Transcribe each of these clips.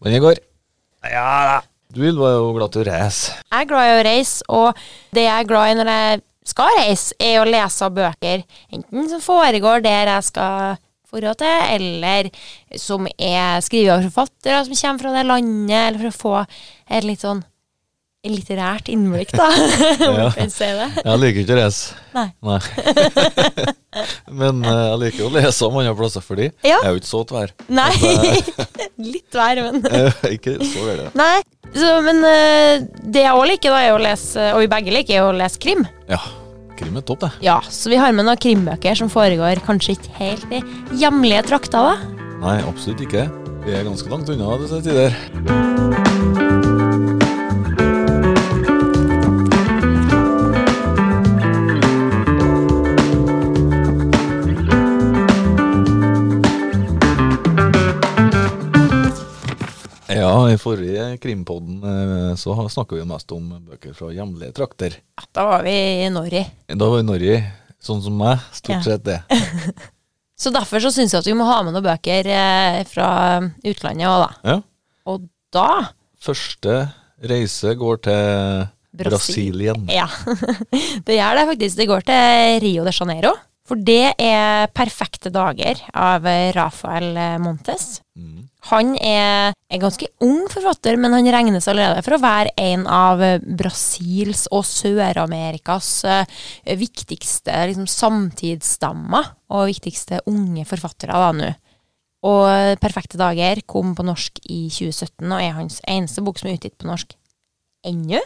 Men i går Ja da. Du var jo glad til å reise. Jeg er glad i å reise, og det jeg er glad i når jeg skal reise, er å lese bøker. Enten som foregår der jeg skal dra til, eller som er skrevet av forfattere som kommer fra det landet, eller for å få et litt sånn litterært innblikk, da, Ja. si. Jeg liker ikke å reise. Nei. Nei. Men uh, jeg liker å lese om andre plasser fordi Ja. jeg er jo ikke så tvær. Nei. Litt tvær, men ikke så veldig Nei. Så, men uh, det jeg òg liker, da, er å lese, og vi begge liker, er å lese krim. Ja. Krim er topp, det. Ja, så vi har med noen krimbøker som foregår kanskje ikke helt i hjemlige trakter, da. Nei, absolutt ikke. Vi er ganske langt unna disse tider. I forrige Krimpodden eh, så snakka vi mest om bøker fra hjemlige trakter. Ja, da var vi i Norge. Da var vi i Norge sånn som meg, stort Ja. sett det. Så derfor så syns jeg at vi må ha med noen bøker eh, fra utlandet òg, da. Ja. Og da Første reise går til Brasil. Brasilien. Ja. det gjør det faktisk. Det går til Rio de Janeiro. For det er Perfekte dager av Rafael Montes. Mm. Han er en ganske ung forfatter, men han regnes allerede for å være en av Brasils og Sør-Amerikas eh, viktigste liksom, samtidsstammer, og viktigste unge forfattere da nå. Og Perfekte dager kom på norsk i 2017, og er hans eneste bok som er utgitt på norsk ennå.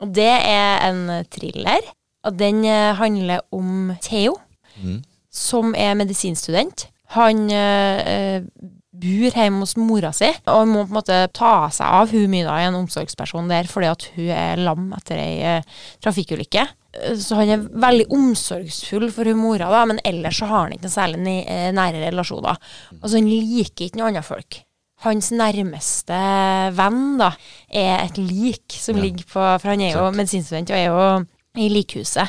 Og det er en thriller, og den eh, handler om Theo, Mm. som er medisinstudent. Han eh, bor hjemme hos mora si, og må på en måte ta seg av hun da, en omsorgsperson der, fordi at hun er lam etter ei eh, trafikkulykke. Eh, Så han er veldig omsorgsfull for hun mora, da, men ellers så har han ikke noe særlig eh, nære relasjoner. Altså, han liker ikke noen andre folk. Hans nærmeste venn da, er et lik som Ja. ligger på For han er jo medisinstudent og er jo i likhuset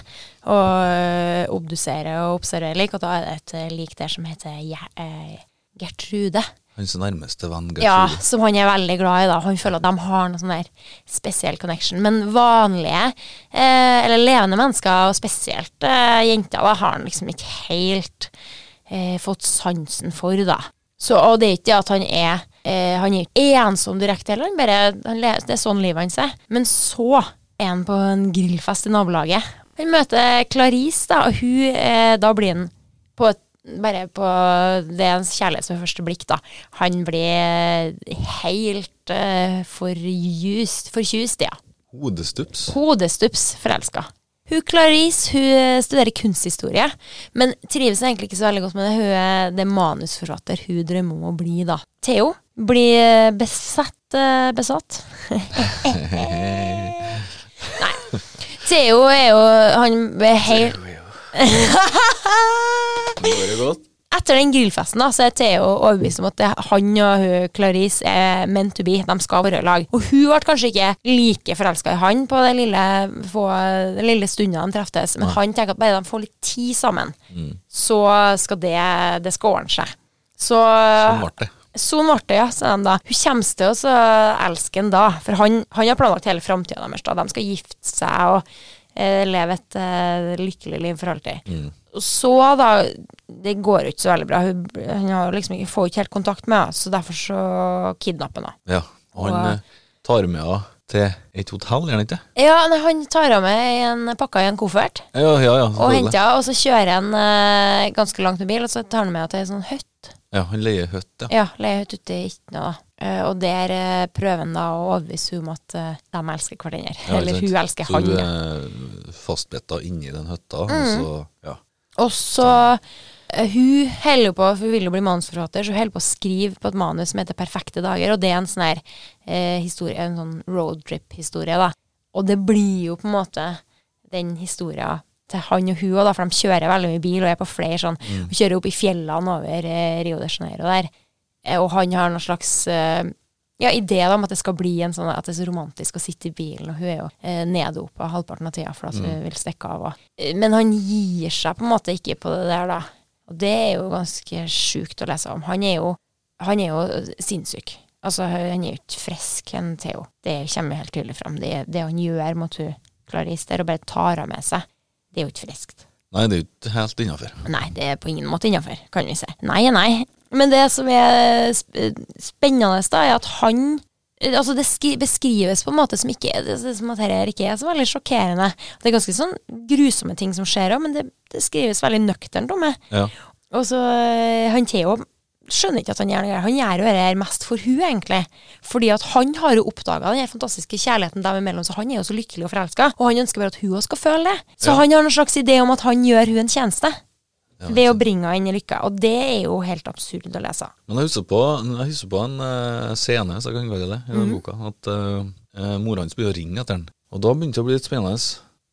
og øh, obduserer og observerer lik, og da er det et lik der som heter eh, Gertrude. Hans nærmeste venn Ja, som han er veldig glad i. da Han føler at de har noe sånn der spesiell connection. Men vanlige, eh, eller levende mennesker, og spesielt eh, jenter, da har han liksom ikke helt eh, fått sansen for, da. Så, og det er ikke det at han er eh, Han er ensom direkte heller, bare, det er sånn livet hans er. Men så er han på en grillfest i nabolaget. Han møter Clarice, da, og hun, eh, da blir han på et bare på det er ens kjærlighet ved første blikk, da. Han blir helt uh, forjust, forkjust, ja. Hodestups. Hodestups forelska. Hun Clarice hun studerer kunsthistorie, men trives egentlig ikke så veldig godt med det. Hun er det manusforfatter hun drømmer om å bli, da. Theo blir besatt eh, Besatt? Nei. Theo er jo Han er helt Går det godt? Etter den grillfesten da, så er Theo overbevist om at han og hun, Clarice er meant to be. De skal være i lag. Og hun ble kanskje ikke like forelska i han på den lille, få, den lille stunden de treftes, men han tenker at bare de får litt tid sammen, Mm. så skal det, det skal ordne seg. Så Sånn ble det. Sånn ble det, ja, sa de da. Hun kommer til å så elske han da, for han, han har planlagt hele framtida deres. da. De skal gifte seg og leve et uh, lykkelig liv for alltid. Mm. Så, da Det går jo ikke så veldig bra. Hun, hun har liksom ikke, får ikke helt kontakt med henne, så derfor så kidnapper han henne. Ja. Og han Og- eh, tar med henne til et hotell, gjør han ikke? Ja, han tar henne med i en pakka i en koffert Ja, ja, ja. og henter henne, og så kjører han uh, ganske langt med bil, og så tar han med henne til en sånn hytte. Ja, han leier hytte, ja. Ja, leiehytte ute i Itna, da. Eh, og der eh, prøver han da å overbevise henne om at eh, de elsker hverandre. Ja, Eller hun elsker Så han. hun ja. er fastbetta inni den hytta, og Mm. så ja. Og så Hun holder på, for hun vil jo bli manusforfatter, så hun holder på å skrive på et manus som heter 'Perfekte dager', og det er en sånn her eh, historie, en sånn roadtrip-historie, da. Og det blir jo på en måte den historia til han og hun òg, for de kjører veldig mye bil og er på flere sånn Mm. og Kjører opp i fjellene over eh, Rio de Janeiro der. Og han har noen slags eh, ja, idé om at det skal bli en sånn at det er så romantisk å sitte i bilen, og hun er jo eh, nedopa halvparten av tida for at hun Mm. vil stikke av. Og, eh, men han gir seg på en måte ikke på det der, da. Og det er jo ganske sjukt å lese om. Han er jo, han er jo sinnssyk. Altså, han er jo ikke frisk, en Theo. Det kommer helt tydelig fram. Det, det han gjør mot hun Clarice der, og bare tar henne med seg, det er jo ikke friskt. Nei, det er jo ikke helt innafor. Nei, det er på ingen måte innafor, kan vi si. Nei, nei. Men det som er spennende, da, er at han Altså, det beskrives på en måte som ikke det som at dette ikke er så veldig sjokkerende. Det er ganske sånn grusomme ting som skjer òg, men det, det skrives veldig nøkternt om det. Ja. Og så eh, han Theo skjønner ikke at han gjør noe. Han gjør jo det mest for hun egentlig. Fordi at han har jo oppdaga den fantastiske kjærligheten dem imellom, så han er jo så lykkelig og forelska. Og han ønsker bare at hun også skal føle det. Så Ja. han har en slags idé om at han gjør hun en tjeneste. Ja, ved å bringe henne inn i lykka. Og det er jo helt absurd å lese. Men jeg husker på, jeg husker på en uh, scene, så jeg kan kalle det, i den boka, at uh, mora hans begynner å ringe etter han. Og da begynte det å bli litt spennende.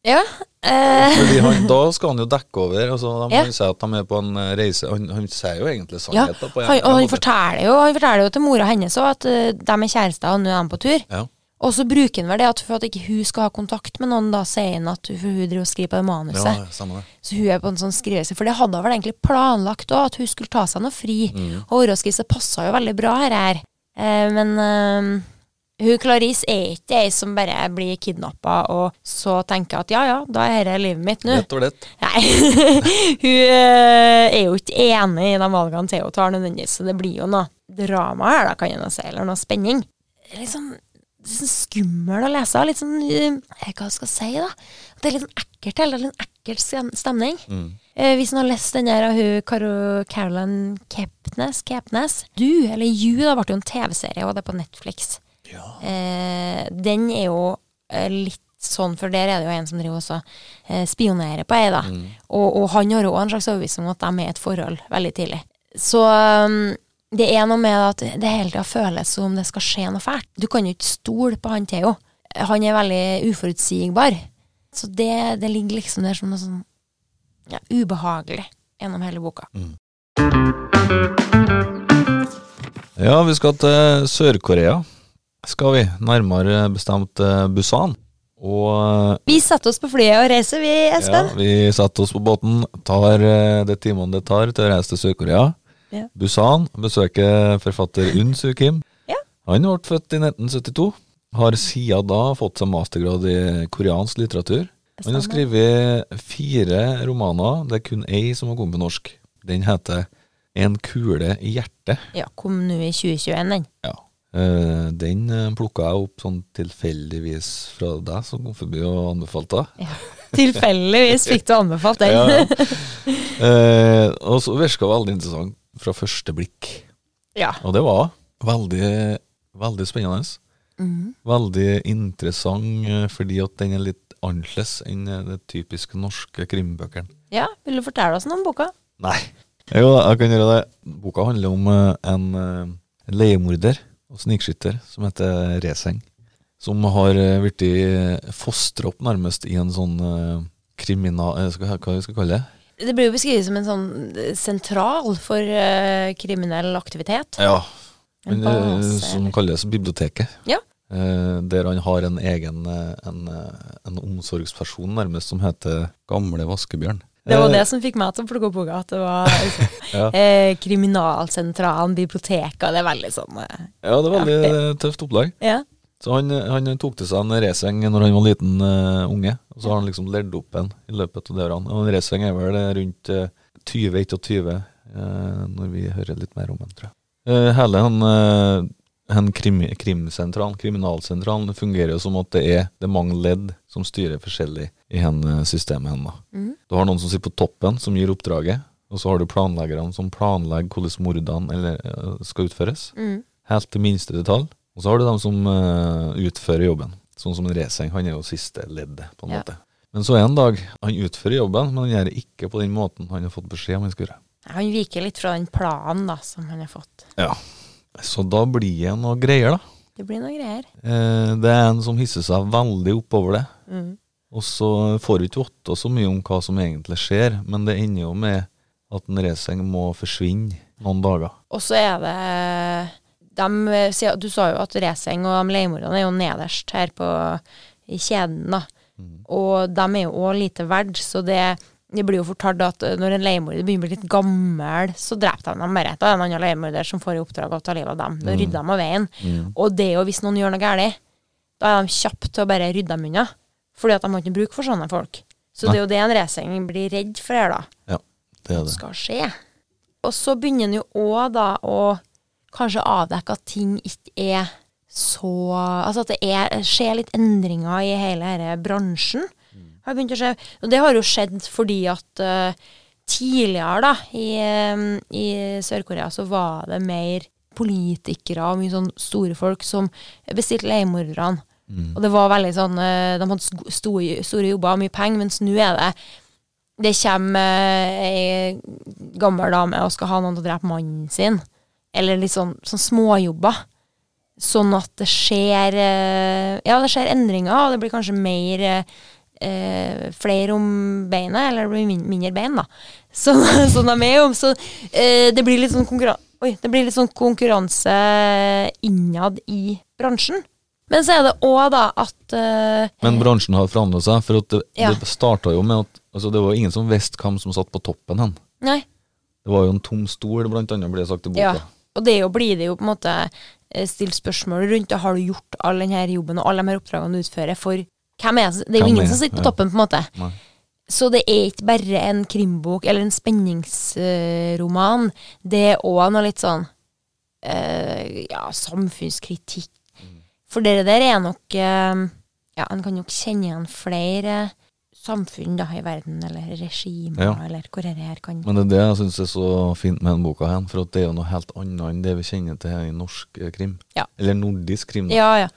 Ja. Uh... Fordi han, Da skal han jo dekke over. Altså, de Ja. Han sier at de er på en eh, reise. Han, han sier jo egentlig sannheten. Ja. Han, og han forteller, jo, han forteller jo til mora hennes òg at uh, de er kjærester, og nå er de på tur. Ja. Og så bruker han vel det at for at ikke hun skal ha kontakt med noen, da sier han at hun, hun driver og skriver på det manuset. Ja, det. Så hun er på en sånn skrivelse. For det hadde hun vel egentlig planlagt òg, at hun skulle ta seg noe fri. Og årskriv, så passa jo veldig bra her. her. Eh, men eh, hun Clarice er ikke ei som bare blir kidnappa og så tenker at ja ja, da er dette livet mitt nå. Rett og slett. Nei. hun eh, er jo ikke enig i de valgene Theo tar nødvendigvis, så det blir jo noe drama her, da, kan en si, eller noe spenning. Litt sånn, sånn skummel å lese, litt sånn eh, Hva skal jeg si, da? Det er litt sånn ekkelt, eller litt ekkelt stemning. Mm. Eh, hvis man har lest den der av hun Caro, Caroline Kepnes, Kepnes Du, eller You, da ble jo en TV-serie, og det er på Netflix. Ja. Eh, den er jo eh, litt sånn, for der er det jo en som driver også eh, spionerer på ei, da. Og, og han har også en slags overbevisning om at de er i et forhold veldig tidlig. Så um, det er noe med at det hele tida føles som det skal skje noe fælt. Du kan jo ikke stole på han Theo. Han er veldig uforutsigbar. Så det, det ligger liksom der som noe sånn ja, ubehagelig gjennom hele boka. Ja, vi skal til Sør-Korea. Skal vi. Nærmere bestemt eh, Busan. Og eh, Vi setter oss på flyet og reiser, vi, ja, vi setter oss på båten, tar de det timene det tar til å reise til Sør-Korea. Ja. Busan besøker forfatter Unn Su Kim. Ja. Han ble født i 1972. Har siden da fått seg mastergrad i koreansk litteratur. Han har skrevet fire romaner. Det er kun ei som har kommet på norsk. Den heter En kule i hjertet. Ja, kom nå i 2021, den. Ja. Eh, den uh, plukka jeg opp sånn tilfeldigvis fra deg som kom forbi og anbefalte den. Ja. Tilfeldigvis fikk du anbefalt den. Ja. Eh, og så virka veldig interessant fra første blikk. Ja. Og det var veldig, veldig spennende. Mhm. Veldig interessant eh, fordi at den er litt annerledes enn eh, de typiske norske krimbøkene. ja. Vil du fortelle oss noe om boka? Nei. Jo, jeg kan gjøre det. Boka handler om eh, en eh, leiemorder og snikskytter som heter Reseng. Som har blitt fostra opp nærmest i en sånn kriminal... Hva skal, jeg kalle det? Det blir jo beskrevet som en sånn eh, sentral for uh, kriminell aktivitet. Ja. Men, eh, base, som kalles biblioteket. Ja. Uh, der han har en egen en, en omsorgsperson nærmest som heter Gamle Vaskebjørn. Det var det som fikk meg til å plukke opp boka. At det var altså, Ja. eh, Kriminalsentralen, biblioteket. Det er veldig sånn eh, Ja, det er veldig ja. tøft opplag. Ja. Så han, han tok til seg en reseng når han var liten uh, unge, og så har han liksom lært opp en i løpet av det årene. Og en reseng er vel rundt uh, 20-21 uh, når vi hører litt mer om den, tror jeg. Uh, hele han, han krim, krimsentralen, kriminalsentralen, fungerer jo som at det er, det er mange ledd som styrer forskjellig i hen, eh, systemet hennes. Mhm. Du har noen som sitter på toppen, som gir oppdraget, og så har du planleggerne som planlegger hvordan mordene eh, skal utføres Mm. helt til minste detalj. Og så har du dem som uh, utfører jobben. Sånn som en reseng, han er jo siste leddet, på en Ja. måte. Men så en dag, han utfører jobben, men han gjør det ikke på den måten han har fått beskjed om han skulle gjøre. Han viker litt fra den planen da, som han har fått. Ja. Så da blir det noe greier, da. Det blir noe greier. Eh, det er en som hisser seg veldig oppover det. Mm. Og så får du ikke vite så mye om hva som egentlig skjer, men det ender jo med at en reseng må forsvinne noen dager. Og så er det dem, eh, Du sa jo at Reseng og de leiemordene er jo nederst her på, i kjeden, da. Mm. Og de er jo òg lite verdt, så det det blir jo fortalt at eh, når en leiemorder begynner å bli litt gammel, så dreper de dem bare. Er det en annen leiemorder som får i oppdrag å ta livet av dem. Da Mm. rydder de av veien. Mm. Og det er jo hvis noen gjør noe galt, da er de kjappe til å bare rydde dem unna. Fordi at de har ikke bruk for sånne folk. Så Nei. det er jo det en racing blir redd for her, da. Ja, Det er det. Skal skje. Og så begynner en jo òg da å kanskje avdekke at ting ikke er så Altså at det er, skjer litt endringer i hele denne bransjen. Har begynt å skje. Og det har jo skjedd fordi at uh, tidligere da, i, eh, i Sør-Korea så var det mer politikere og mye sånn store folk som bestilte leiemorderne. Mm. Og det var veldig sånn eh, De hadde store, store jobber mye penger, mens nå er det Det kommer ei gammel dame og skal ha noen til å drepe mannen sin. Eller litt sånn, sånn småjobber. Sånn at det skjer eh, Ja, det skjer endringer, og det blir kanskje mer eh, flere om beinet, eller det blir min mindre bein, da. Så, sånn de er jo Så eh, det blir litt sånn konkurranse Oi, det blir litt sånn konkurranse innad i bransjen. Men så er det òg da at uh, Men bransjen har forandret seg, for det, Ja. det starta jo med at altså det var ingen som visste hvem som satt på toppen hen. Nei. Det var jo en tom stol, blant annet, ble det sagt i boka. Ja. Og det er jo, blir det jo på en måte eh, stilt spørsmål rundt det. Har du gjort all denne jobben og alle de her oppdragene du utfører, for hvem er det? Det er jo ingen som sitter på toppen, på en måte. Nei. Så det er ikke bare en krimbok eller en spenningsroman. Det er òg noe litt sånn eh, ja, samfunnskritikk. For det der er nok eh, Ja, en kan nok kjenne igjen flere samfunn da i verden, eller regimer, Ja. eller hvor dette det her kan Men det er det jeg syns er så fint med den boka, her, for det er jo noe helt annet enn det vi kjenner til her i norsk eh, krim. Ja. Eller nordisk krim. Da. Ja, ja.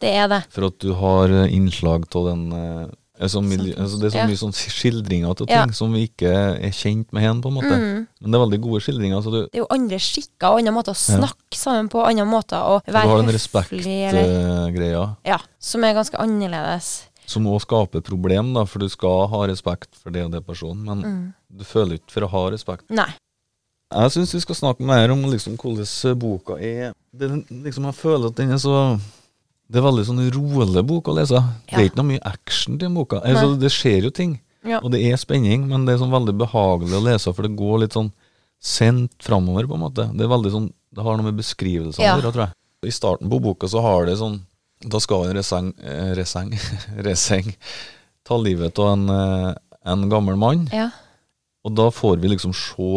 Det er det. For at du har eh, innslag av den eh, altså, miljø, altså Det er så ja. mye sånn skildringer Ja. ting som vi ikke er kjent med igjen, på en måte. Mm. Men det er veldig gode skildringer. Så du, Det er jo andre skikker og andre måter å snakke sammen på, andre måter å du har den høflig respektgreia, Ja, som er ganske annerledes. Som òg skaper problem, da, for du skal ha respekt for det og det personen, men Mm. du føler ikke for å ha respekt. Nei. Jeg syns vi skal snakke mer om liksom hvordan boka er. Det, liksom, jeg føler at den er så Det er veldig sånn rolig bok å lese. Det er ikke noe mye action til den boka. Altså, det skjer jo ting, Ja. og det er spenning, men det er sånn veldig behagelig å lese, for det går litt sånn sendt framover, på en måte. Det er veldig sånn Det har noe med beskrivelsene Ja. å gjøre, tror jeg. I starten på boka så har det sånn Da skal en reseng, eh, reseng, reseng ta livet av en, eh, en gammel mann. Ja. Og da får vi liksom se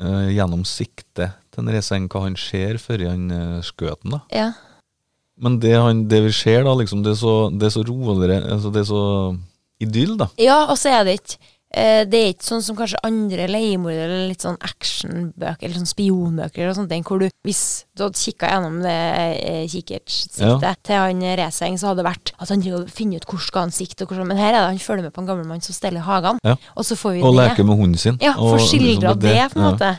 uh, gjennom siktet til en Reseng hva han ser før han uh, skjøt den. da. ja. Men det, han, det vi ser, da, liksom, det er så, det er så roligere altså Det er så idyll, da. Ja, og så er det ikke Det er ikke sånn som kanskje andre leiemordere eller litt sånn actionbøker eller sånn spionbøker og sånne ting, hvor du hvis du hadde kikka gjennom det eh, kikkertsiktet til han Reseng, så hadde det vært at han driver og finner ut hvor skal han sikte, og hvor Men her er det han følger med på en gammel mann som steller hagen, Ja. og så får vi Og det. leker med hunden sin. Ja, og får skildra liksom det, på en ja. måte.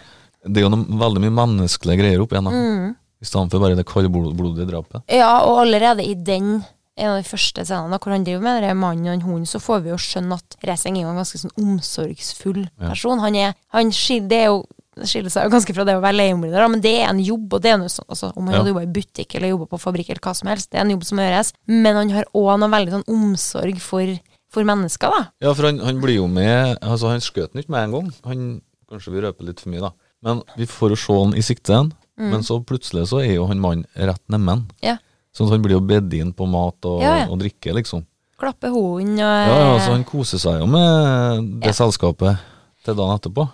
Det er jo noe, veldig mye menneskelige greier opp igjen, da. Mm. I stedet for bare det kaldblodige drapet. Ja, og allerede i den en av de første scenene hvor han driver med det, mannen og en hund, så får vi jo skjønne at Racing er jo en ganske sånn omsorgsfull person. Han er, han skiller, det er jo skiller seg jo ganske fra det å være leiemorder, men det er en jobb. og det er noe sånn, altså, Om han Ja. hadde jobba i butikk eller jobba på fabrikk, eller hva som helst, det er en jobb som må gjøres. Men han har òg noe veldig sånn omsorg for, for mennesker, da. Ja, for han, han blir jo med Altså, han skjøt den ikke med en gang. Han, kanskje vi røper litt for mye, da. Men vi får jo se han i sikte mm. Men så plutselig så er jo han mannen rett nærmen. Mm. Ja. Sånn at han blir jo bedt inn på mat og, Ja, ja. og drikke, liksom. Klappe hunden og Ja, ja, så han koser seg jo med det Ja. selskapet til dagen etterpå.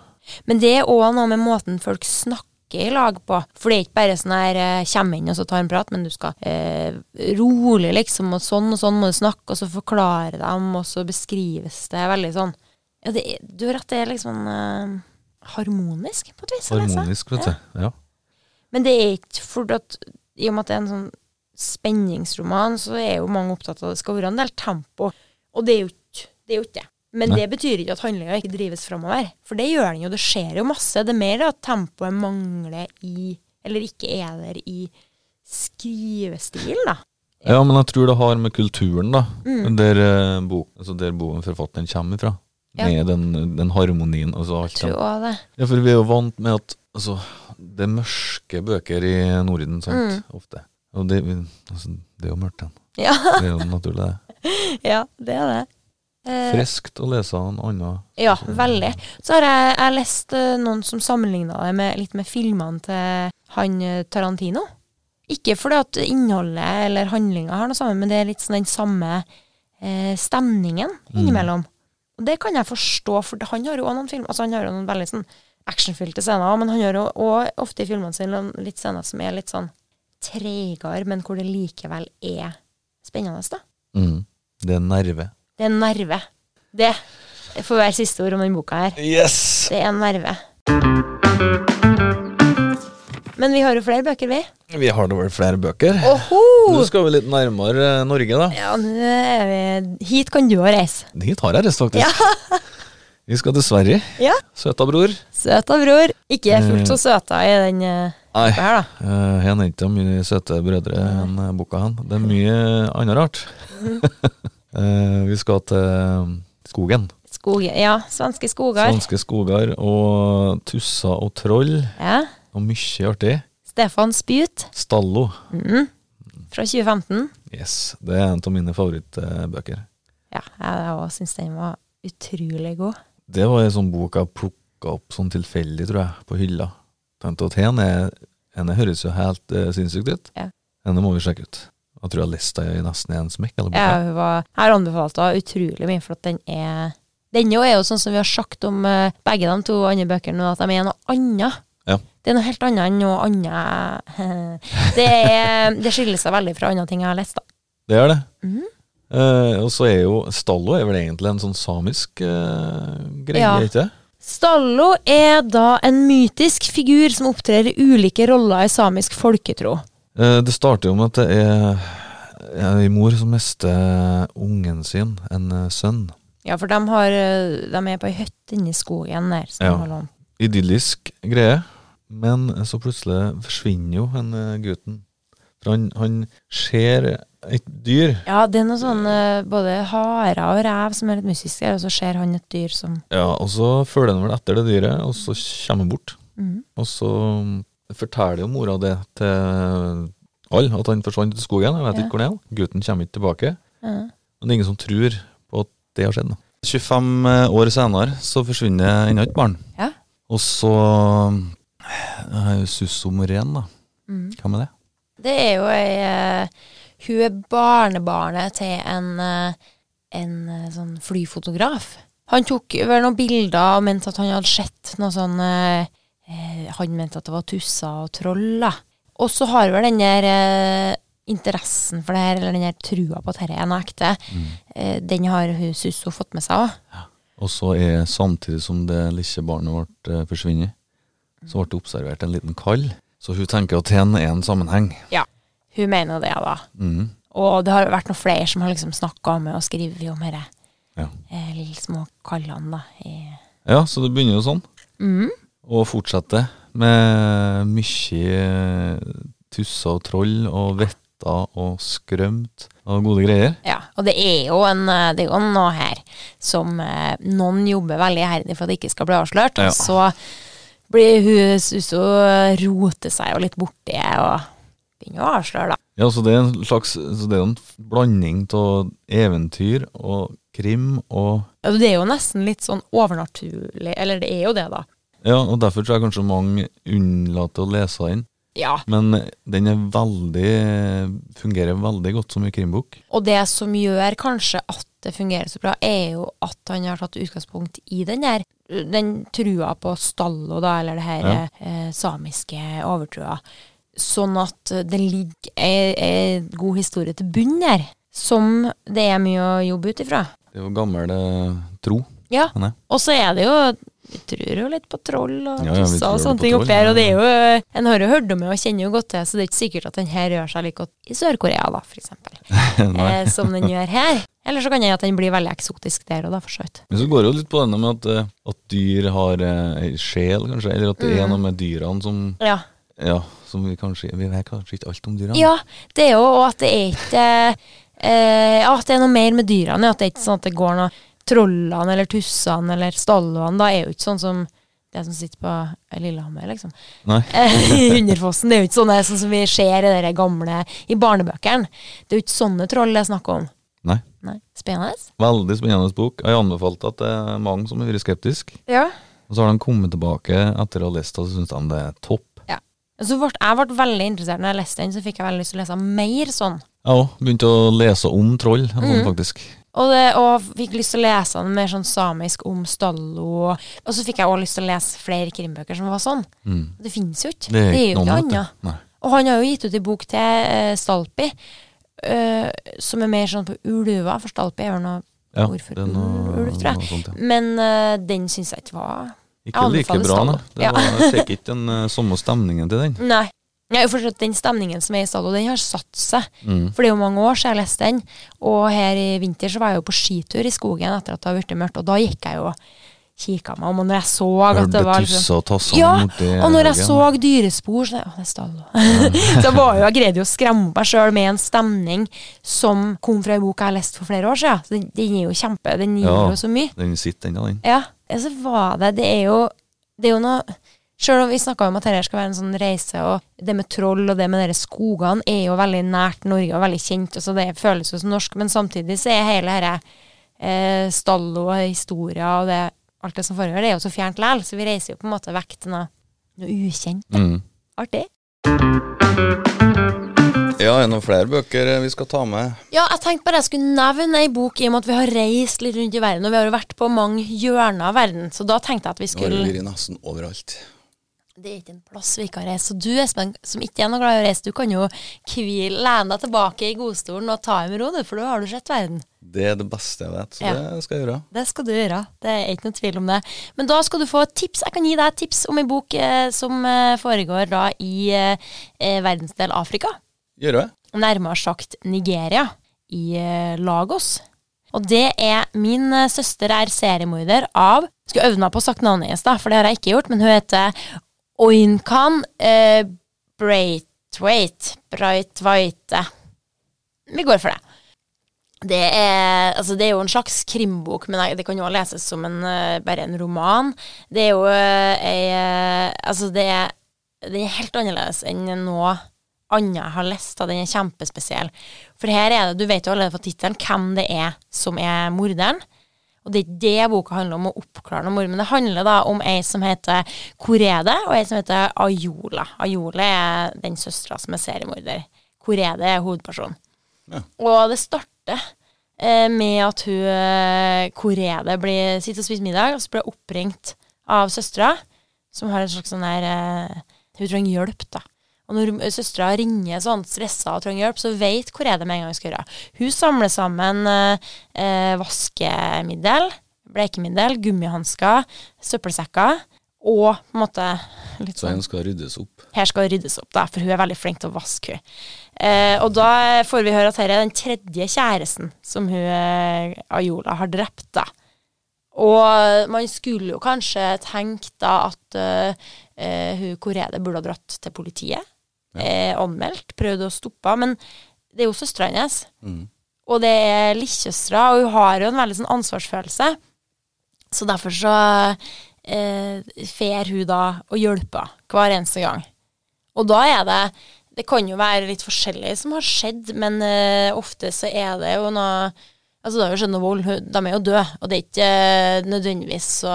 Men det er òg noe med måten folk snakker i lag på. For det er ikke bare sånn her Kjem inn og så tar en prat, men du skal eh, rolig, liksom, og sånn og sånn må du snakke, og så forklare dem, og så beskrives det veldig sånn Ja, det du har rett, det er liksom eh, harmonisk, på et vis. Harmonisk, vet Ja. du. Ja. Men det er ikke for at I og med at det er en sånn spenningsroman, så er jo mange opptatt av at det skal være en del tempo. Og det er jo ikke det. Er jo ikke det. Men Nei. det betyr ikke at handlinga ikke drives framover. For det gjør den jo. Det skjer jo masse. Det er mer at tempoet mangler i Eller ikke er der i skrivestilen, da. ja, men jeg tror det har med kulturen, da. Mm. Der, bo, altså der boen forfatteren kommer fra. Ja. Med den, den harmonien. Altså alt Jeg tror også det. Ja, for vi er jo vant med at altså, det er mørke bøker i Norden, sant, Mm. ofte. Og det, altså, det er jo mørkt, den. Ja, Det er jo naturlig, det. ja, det er det. Eh, Friskt å lese en annen Ja, veldig. Så har jeg, jeg lest eh, noen som sammenligna det med, litt med filmene til han eh, Tarantino. Ikke fordi at innholdet eller handlinga har noe sammen, men det er litt sånn den samme eh, stemningen innimellom. Og det kan jeg forstå, for han har jo også noen film, Altså han har jo noen veldig sånn actionfylte scener, men han gjør jo òg ofte i filmene sine litt scener som er litt sånn tregere, men hvor det likevel er spennende, da. Mm. Det er nerve. Det er nerve. Det får være siste ord om den boka her. Yes! Det er nerve. Men vi har jo flere bøker, vi. Vi har da vel flere bøker. Oho! Nå skal vi litt nærmere eh, Norge, da. Ja, nå er vi Hit kan du òg reise. Hit har jeg reist, faktisk. Vi skal til Sverige. Ja. Søta bror. Søta bror. Ikke fullt så søta i den uh, Nei, her, uh, her er ikke mye søte brødre enn eh, boka han. Det er mye annet rart. uh, vi skal til skogen. Skog, ja, svenske skoger. Svenske skoger og tusser og troll. Ja. Og mye artig. Stefan Spjut Stallo. Mm. fra 2015. Yes, det er en av mine favorittbøker. Ja, jeg syns den var utrolig god. Det var en sånn bok jeg plukka opp sånn tilfeldig, tror jeg, på hylla. Tenkte at henne, henne høres jo helt uh, sinnssykt ut. Ja. Henne må vi sjekke ut. Jeg tror jeg lista i nesten en smekk. Eller Ja, hun var, her anbefalte anbefalt utrolig mye, for at den er Den jo er jo sånn som vi har sagt om uh, begge de to andre bøkene, at de er noe annet. Ja. Det er noe helt annet enn noe annet det, er, det skiller seg veldig fra andre ting jeg har lest, da. Det gjør det. Mhm. Uh, og så er jo Stallo er vel egentlig en sånn samisk uh, greie, Ja. ikke det? Stallo er da en mytisk figur som opptrer i ulike roller i samisk folketro. Eh, det starter jo med at det er ei mor som mister ungen sin, en eh, sønn. Ja, for de, har, eh, de er på ei hytte inni skogen der. Som Ja. Idyllisk greie, men så plutselig forsvinner jo eh, gutten. For han, han ser et dyr. ja, det er noe sånn eh, både harer og rev som er litt mystisk her, og så ser han et dyr som Ja, og så følger han vel etter det dyret, og så kommer han bort. Mm. Og så forteller jo mora det til alle, at han forsvant ut i skogen. Jeg vet Ja. ikke hvor han er. Gutten kommer ikke tilbake. ja. Men det er ingen som tror på at det har skjedd. da. 25 år senere så forsvinner ennå et barn. Ja. Og så uh, Susso Morén, da. Mm. Hva med det? Det er jo ei eh, Hun er barnebarnet til en, eh, en eh, sånn flyfotograf. Han tok vel noen bilder og mente at han hadde sett noe sånn Han mente at det var tusser og troll, da. Og så har vel den der interessen for det her, eller den der trua på at dette er noe ekte, eh, den har hun Susso fått med seg òg. Og så er samtidig som det lille barnet ble uh, forsvunnet, så ble det observert en liten kall. Så hun tenker at hen er en sammenheng. Ja, Hun mener det, da. Mm. Og det har vært noen flere som har liksom snakka med og skrevet om dette. Ja. Eh, små kallene, da. I ja, så det begynner jo sånn. Mhm. Og fortsetter med mye tusser og troll og vetter og skrømt og gode greier. Ja, og det er jo, en, eh, det er jo noe her som eh, noen jobber veldig iherdig for at det ikke skal bli avslørt. Ja. Og så blir hun Suso roter seg jo litt borti og begynner å avsløre, da. Ja, så det er en slags så det er en blanding av eventyr og krim og Ja, Det er jo nesten litt sånn overnaturlig, eller det er jo det, da. Ja, og derfor tror jeg kanskje mange unnlater å lese den. Ja. Men den veldig fungerer veldig godt som en krimbok. Og det som gjør kanskje at det fungerer så bra, er jo at han har tatt utgangspunkt i den der den trua på stallo, da, eller det her Ja. eh, samiske overtrua. Sånn at det ligger ei, ei god historie til bunn der, som det er mye å jobbe ut ifra. Det er jo gammel eh, tro. Ja, og så er det jo Vi tror jo litt på troll og Ja, ja, tusser og sånne ting oppi her, og det er jo En har jo hørt om det og kjenner jo godt til, så det er ikke sikkert at den her gjør seg like godt i Sør-Korea, da, eksempel. Eh, som den gjør her. Eller så kan det hende at den blir veldig eksotisk der og da, for så vidt. Men så går det jo litt på denne med at, eh, at dyr har eh, sjel, kanskje. Eller at det er Mm. noe med dyrene som Ja. Ja, som vi kanskje Vi vet kanskje ikke alt om dyrene. ja, det er jo at det er ikke eh, Ja, at det er noe mer med dyrene. At det er ikke sånn at det går noe trollene eller tussene eller stallene Da er jo ikke sånn som det som sitter på Lillehammer, liksom. Eh, Hunderfossen. Det er jo ikke sånne sånn som vi ser i de gamle i barnebøkene. Det er jo ikke sånne troll det er snakk om. Nei. Nei. Spennende. Veldig spennende bok. Jeg anbefalte at det er mange som har vært skeptiske. Ja. Og så har de kommet tilbake etter å ha lest det, og så syns de det er topp. Ja. Så ble, jeg ble veldig interessert når jeg leste den, så fikk jeg veldig lyst til å lese mer sånn. Òg begynte å lese om troll, sånn, Mhm. faktisk. Og, det, og fikk lyst til å lese den mer sånn samisk om Stallo. Og så fikk jeg også lyst til å lese flere krimbøker som var sånn. Mm. Det finnes jo ikke. Det er jo ikke annet. Og han har jo gitt ut en bok til uh, Stalpi, uh, som er mer sånn på ulva, for Stalpi er vel noe Ja, Ord for noe, ulv, tror jeg. sånt, ja. Men uh, den syns jeg ikke var Ikke like bra, da. Det Ja. var, jeg fikk ikke den uh, samme stemningen til den. Nei. Jeg har Den stemningen som er i stadion, den har satt seg. Mm. For det er jo mange år siden jeg leste den. Og her i vinter så var jeg jo på skitur i skogen etter at det hadde blitt mørkt, og da gikk jeg jo og kikka meg om, og når jeg så at det var Hørte liksom og Ja, Og når jeg så dyrespor, så Å, det er Stallo. så var jo, jeg greide jo å skremme meg sjøl med en stemning som kom fra ei bok jeg har lest for flere år siden. Så den, den er jo kjempe Den gir Ja. jo så mye. Den sitter ennå, den. Ja, ja, så var det Det er jo, det er jo noe Sjøl om vi snakka om at dette skal være en sånn reise, og det med troll og det med de skogene er jo veldig nært Norge og veldig kjent, og så det føles jo som norsk, men samtidig så er hele dette eh, stallo og historia og det, alt det som foregår, det er jo så fjernt likevel, så vi reiser jo på en måte vekk til noe, noe ukjent. Mm. Artig. Ja, er det noen flere bøker eh, vi skal ta med? Ja, jeg tenkte bare jeg skulle nevne ei bok i og med at vi har reist litt rundt i verden, og vi har jo vært på mange hjørner av verden, så da tenkte jeg at vi skulle Nå har vi vært nesten overalt. Det er ikke en plass vi ikke har reist. Så du, Espen, som ikke er noe glad i å reise, du kan jo hvile, lene deg tilbake i godstolen og ta det med ro, for da har du sett verden. Det er det beste jeg vet, så Ja. det skal jeg gjøre. Det skal du gjøre. Det er ikke noe tvil om det. Men da skal du få tips. Jeg kan gi deg tips om en bok eh, som eh, foregår da i eh, eh, verdensdel Afrika. Gjør det. Nærmere sagt Nigeria, i eh, Lagos. Og det er Min eh, søster er seriemorder av Skulle øvd meg på å sagt navnet hennes, da, for det har jeg ikke gjort, men hun heter Oinkan eh, Braithwaite. Braithwaite. Vi går for det. Det er, altså det er jo en slags krimbok, men det kan jo også leses som en, eh, bare en roman. Det er jo eh, ei eh, Altså, det er, den er helt annerledes enn noe annet jeg har lest. Den er kjempespesiell. For her er det, du vet jo allerede fra tittelen hvem det er som er morderen. Og det er ikke det boka handler om, å oppklare noe mord, men det handler da om ei som heter Korede, og ei som heter Ayola. Ayola er den søstera som er seriemorder. Korede er hovedpersonen. Ja. Og det starter eh, med at hun eh, Korede blir, sitter og spiser middag, og så blir hun oppringt av søstera, som har en slags sånn her eh, Hun trenger hjelp, da. Og når søstera ringer sånn stressa og trenger hjelp, så vet det med en gang hun skal gjøre. Hun samler sammen eh, eh, vaskemiddel, blekemiddel, gummihansker, søppelsekker og på en måte litt Så sånn den skal ryddes opp. her skal ryddes opp, da, for hun er veldig flink til å vaske. Hun. Eh, og da får vi høre at her er den tredje kjæresten som hun, eh, Ayola har drept. da. Og man skulle jo kanskje tenkt da at uh, uh, hun Korede burde ha dratt til politiet. Eh, anmeldt, prøvd å stoppe, men det er jo søstera hennes. Mm. Og det er lillesøstera, og hun har jo en veldig sånn ansvarsfølelse. Så derfor så eh, fer hun da og hjelper hver eneste gang. Og da er det Det kan jo være litt forskjellig som har skjedd, men eh, ofte så er det jo noe Altså, det har jo skjedd noe vold. De er jo døde, og det er ikke eh, nødvendigvis så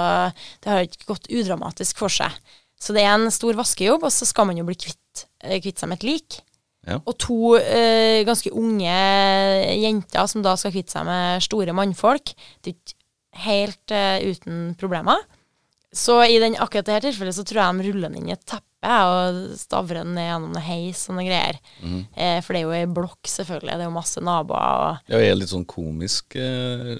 Det har ikke gått udramatisk for seg. Så det er en stor vaskejobb, og så skal man jo bli kvitt, eh, kvitt seg med et lik. Ja. Og to eh, ganske unge jenter som da skal kvitte seg med store mannfolk. Det er ikke helt eh, uten problemer. Så i den, akkurat dette tilfellet så tror jeg de ruller den inn i et teppe og stavrer den ned gjennom noe heis og noen greier. Mm. Eh, for det er jo ei blokk, selvfølgelig. Det er jo masse naboer. og Ja, det er litt sånn komisk. Eh,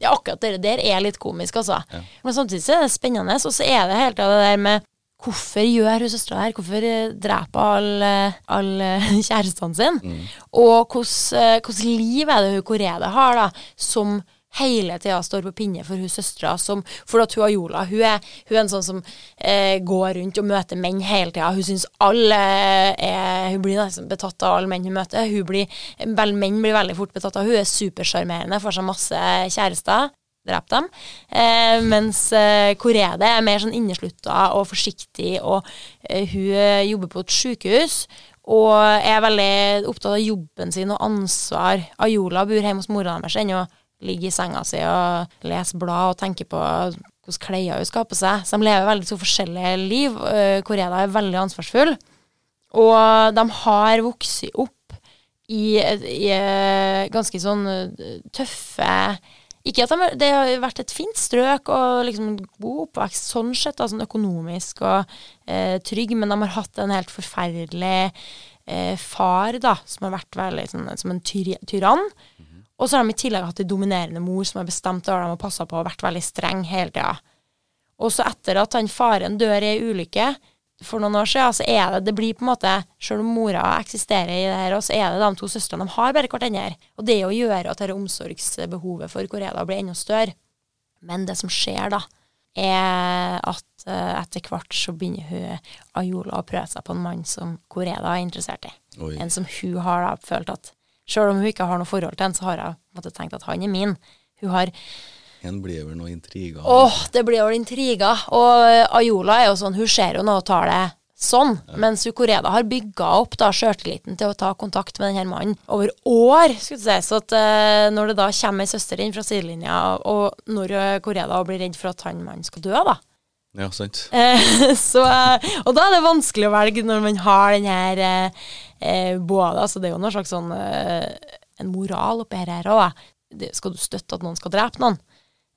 Ja, akkurat det der er litt komisk, altså. Ja. Men samtidig så er det spennende. Og så er det hele tida det der med Hvorfor gjør hun søstera her? Hvorfor eh, dreper alle all, kjærestene sine? mm. Og hvordan liv er det hun Korede har, da, som hele tida står på pinne for hun søstera som For at hun Ayola, hun er, hun er en sånn som eh, går rundt og møter menn hele tida. Hun syns alle er Hun blir nesten betatt av alle menn hun møter. Hun blir, vel, menn blir veldig fort betatt av Hun er supersjarmerende, får seg masse kjærester. Drep dem. Eh, mens eh, Korede er mer sånn inneslutta og forsiktig, og eh, hun eh, jobber på et sykehus. Og er veldig opptatt av jobben sin og ansvar. Ayola bor hjemme hos mora deres ennå. Ligger i senga si og leser blad og tenker på hvilke klær hun skal ha på seg. Så de lever veldig så forskjellige liv. Uh, Koreda er veldig ansvarsfull. Og de har vokst opp i, i eh, ganske sånn eh, tøffe ikke at de, Det har vært et fint strøk og liksom god oppvekst sånn sett, da, sånn økonomisk og eh, trygg, men de har hatt en helt forferdelig eh, far da, som har vært veldig sånn, som en tyr, tyrann. Mm -hmm. Og så har de i tillegg hatt en dominerende mor som har bestemt over dem og passa på og vært veldig streng hele tida. Og så etter at han faren dør i ei ulykke, for noen år siden, så er det det blir på en måte, Selv om mora eksisterer i det her, så er det de to søstrene de har bare hverandre. Og det å gjøre at dette omsorgsbehovet for Koreda blir enda større. Men det som skjer, da, er at uh, etter hvert så begynner hun Ayola å prøve seg på en mann som Koreda er interessert i. Oi. En som hun har da følt at Selv om hun ikke har noe forhold til en, så har hun tenkt at han er min. Hun har en blir vel noe intriger? Åh, det blir vel intriger. Og Ayola er jo sånn, hun ser jo nå og tar det sånn. Ja. Mens Ukoreda har bygga opp da sjøltilliten til å ta kontakt med denne mannen over år. skulle du si. Så at uh, når det da kommer ei søster inn fra sidelinja, og når Koreda blir redd for at han mannen skal dø, da Ja, sant. så, og da er det vanskelig å velge når man har den her uh, både altså Det er jo noe slags sånn en moral oppi her òg. Skal du støtte at noen skal drepe noen?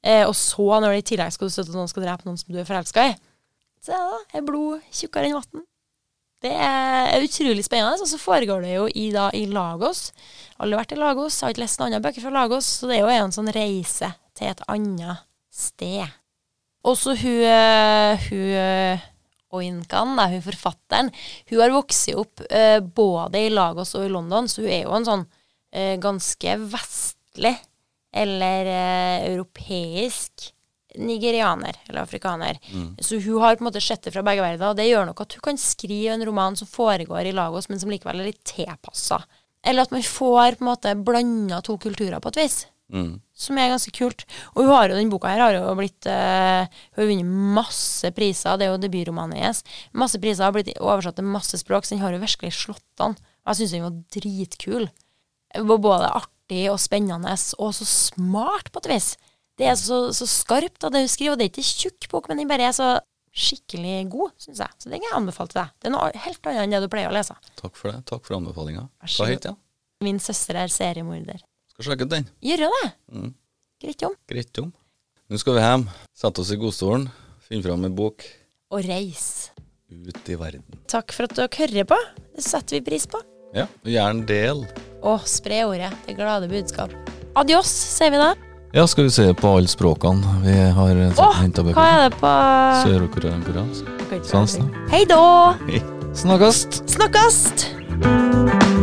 Eh, og så, når det i tillegg skal du støtte noen skal drepe noen som du er forelska i, så ja, er blod tjukkere enn vann. Det er utrolig spennende. Og så foregår det jo i, da, i Lagos. Aldri vært i Lagos, har ikke lest noen andre bøker fra Lagos, så det er jo en sånn reise til et annet sted. Også hun, eh, hun Oinkan, da, hun forfatteren, hun har vokst opp uh, både i Lagos og i London, så hun er jo en sånn uh, ganske vestlig eller eh, europeisk nigerianer eller afrikaner. Mm. Så hun har på en måte sett det fra begge verdener, og det gjør nok at hun kan skrive en roman som foregår i Lagos, men som likevel er litt tilpassa. Eller at man får på en måte blanda to kulturer på et vis. Mm. Som er ganske kult. Og hun har jo, den boka her har jo blitt uh, Hun har vunnet masse priser. Det er jo debutromanen hennes. Masse priser har blitt oversatt til masse språk, så den har jo virkelig slått an. Jeg syns den var dritkul. Både artig artig og spennende, og så smart på et vis. Det er så, så skarpt, av det hun skriver. Og det er ikke tjukk bok, men den bare er så skikkelig god, syns jeg. Så den kan jeg anbefale til deg. Det er noe helt annet enn det du pleier å lese. Takk for det. Takk for anbefalinga. Hva høyt, ja. Min søster er seriemorder. Skal sjekke ut den. Gjør det. Mm. Greit om. Greit om. Nå skal vi hjem, sette oss i godstolen, finne fram en bok. Og reise. Ut i verden. Takk for at dere hører på. Det setter vi pris på. Ja, og gjerne del. Og spre ordet. Det glade budskap. Adios, sier vi da. Ja, skal vi se på alle språkene vi har oh, henta bøker Hva er det på Sør-koreansk. Hei da. Snakkast. Snakkast.